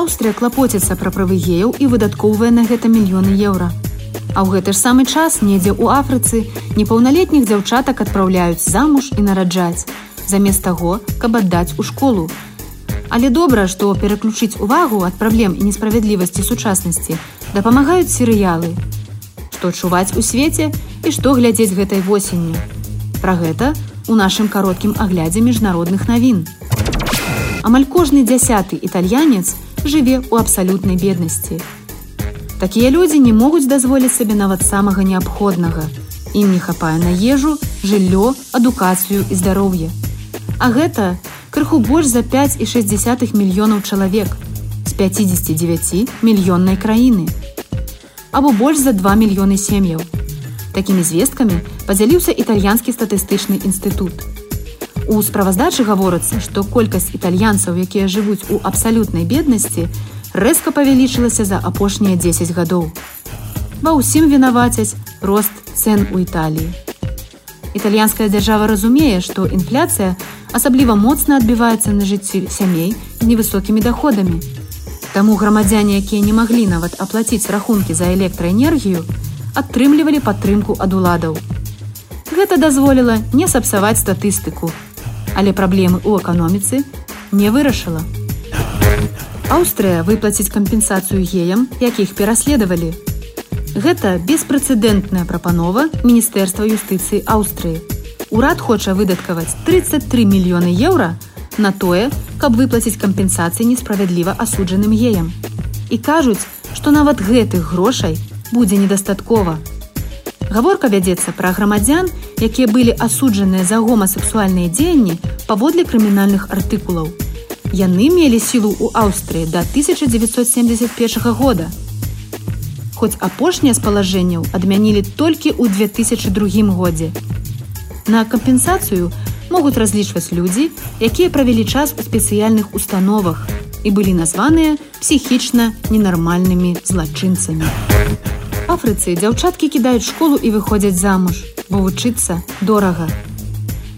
Аўстрыя клапоціцца пра правы геяў і выдаткоўвае на гэта мільёны еўра. А ў гэты ж самы час недзе ў Афрыцы непаўналетніх дзяўчатак адпраўляюць замуж і нараджаць, замест таго, каб аддаць у школу. Але добра, што пераключыць увагу ад праблем і несправядлівасці сучаснасці дапамагаюць серыялы. Што чуваць у свеце і што глядзець гэтай восенню. Пра гэта у нашым кароткім аглядзе міжнародных навін. Амаль кожны дзясяты італьянец жыве ў абсалютнай беднасці. Такія людзі не могуць дазволіць сабе нават самага неабходнага. Ім не хапае на ежу, жыллё, адукацыю і здароўе. А гэта крыху больш за 5,6 мільёнаў чалавек з 59 мільённай краіны. Або больш за 2 мільёны сем'яў. Такімі звесткамі падзяліўся італьянскі статыстычны інстытут. У справаздачы гаворыцца, што колькасць італьянцаў, якія жывуць у абсалютнай беднасці, рэзка павялічылася за апошнія 10 гадоў. Ва ўсім вінавацяць рост цэн у Італіі. Італьянская дзяржава разумее, што інфляцыя асабліва моцна адбіваецца на жыцці сямей невысокімі доходамі. Таму грамадзяне, якія не маглі нават аплаціць рахункі за электраэнергію, атрымлівалі падтрымку ад уладаў. Гэта дазволіла не сапсаваць статыстыку, але праблемы ў эканоміцы не вырашыла. Аўстрыя выплаціць кампенсацыю геям, якіх пераследавалі. Гэта беспрэцэдэнтная прапанова міністэрства юстыцыі Аўстрыі. Урад хоча выдаткаваць 33 мільёны еўра на тое, каб выплаціць кампенсацыі несправядліва асуджаным геям. І кажуць, што нават гэтых грошай будзе недастаткова. Гаворка вядзецца пра грамадзян, якія былі асуджаныя за гомасексуальныя дзеянні паводле крымінальных артыкулаў. Яны мелі сілу ў Аўстрыі да 1971 года. Хоць апошнія з палажэнняў адмянілі толькі ў 2002 годзе. На кампенсацыю могуць разлічваць людзі, якія правялі час у спецыяльных установах і былі названыя псіхічна ненармальнымі злачынцамі. Афрыцы дзяўчаткі кідаюць школу і выходзяць замуж, бо вучыцца дорага.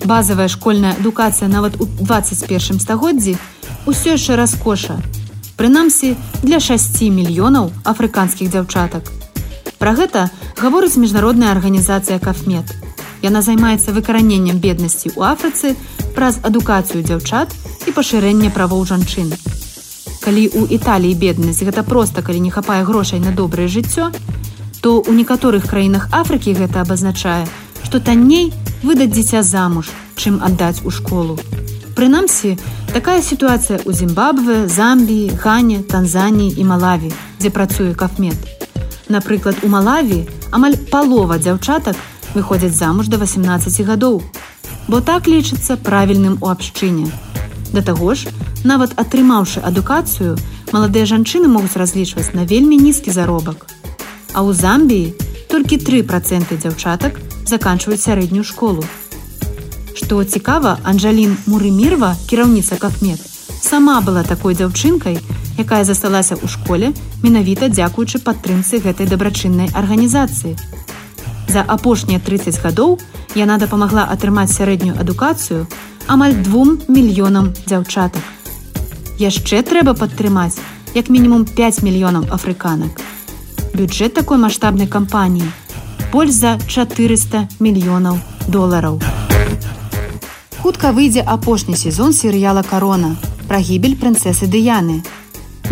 Базавая школьная адукацыя нават у 21 стагоддзі ўсё яшчэ раскоша. Прынамсі для 6 мільёнаў афрыканскіх дзяўчатак. Пра гэта гаворыць міжнародная арганізацыя кафмет. Яна займаецца выкараненнем беднасці ў Афрыцы праз адукацыю дзяўчат і пашырэнне правоў жанчын. Калі ў Італіі беднасць гэта проста калі не хапае грошай на добрае жыццё, то ў некаторых краінах Афрыкі гэта абазначае, што танней выдаць дзіця замуж, чым аддаць у школу. Прынамсі, такая сітуацыя ў Зімбабве, Замбіі, Гане, Танзаніі і Малаві, дзе працуе кафмет. Напрыклад, у Малаві амаль палова дзяўчатак выходзяць замуж да 18 гадоў, бо так лічыцца правільным у абшчыне. Да таго ж, нават атрымаўшы адукацыю, маладыя жанчыны могуць разлічваць на вельмі нізкі заробак. А ў Замбіі толькі тры проценты дзяўчатак заканчваюць сярэднюю школу. Што цікава, Анжалін Мурымірва, кіраўніца Кафмет, сама была такой дзяўчынкай, якая засталася ў школе менавіта дзякуючы падтрымцы гэтай дабрачыннай арганізацыі. За апошнія 30 гадоў яна дапамагла атрымаць сярэднюю адукацыю амаль двум мільёнам дзяўчатак. Яшчэ трэба падтрымаць як мінімум 5 мільёнаў афрыканак. Бюджэт такой маштабнай кампаніі больш за 400 мільёнаў долараў хутка выйдзе апошні сезон серыяла карона пра гібель прынцесы дыяны.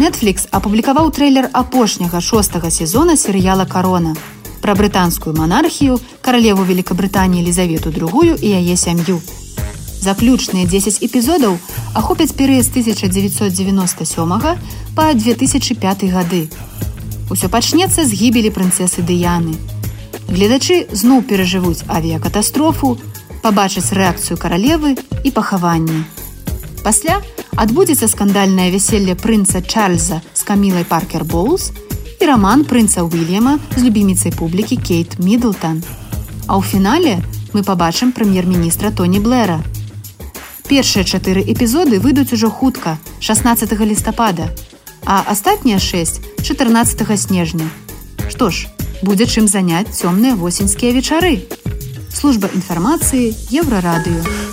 Netflix апублікаваў трэйлер апошняга шостага сезона серыяла карона пра брытанскую манархію каралеву Великабрытаніі Лізавету другую і яе сям'ю. Заключныя 10 эпізодаў ахопяць перыяд з 1997 па 2005 гады. Усё пачнецца з гібелі прынцесы дыяны. Гледачы зноў перажывуць авіякатастрофу, пабачыць рэакцыю каралевы і пахаванні. Пасля адбудзецца скандальнае вяселле прынца Чарльза з камілай Паркер Боулс і раман прынца Уильяма з любіміцай публікі Кейт Мідлтон. А ў фінале мы пабачым прэм'ер-міністра Тоні Блэра. Першыя чатыры эпізоды выйдуць ужо хутка 16 лістапада, а астатнія 6 14 снежня. Што ж, будзе чым заняць цёмныя восеньскія вечары служба інфармацыі еўрарадыё.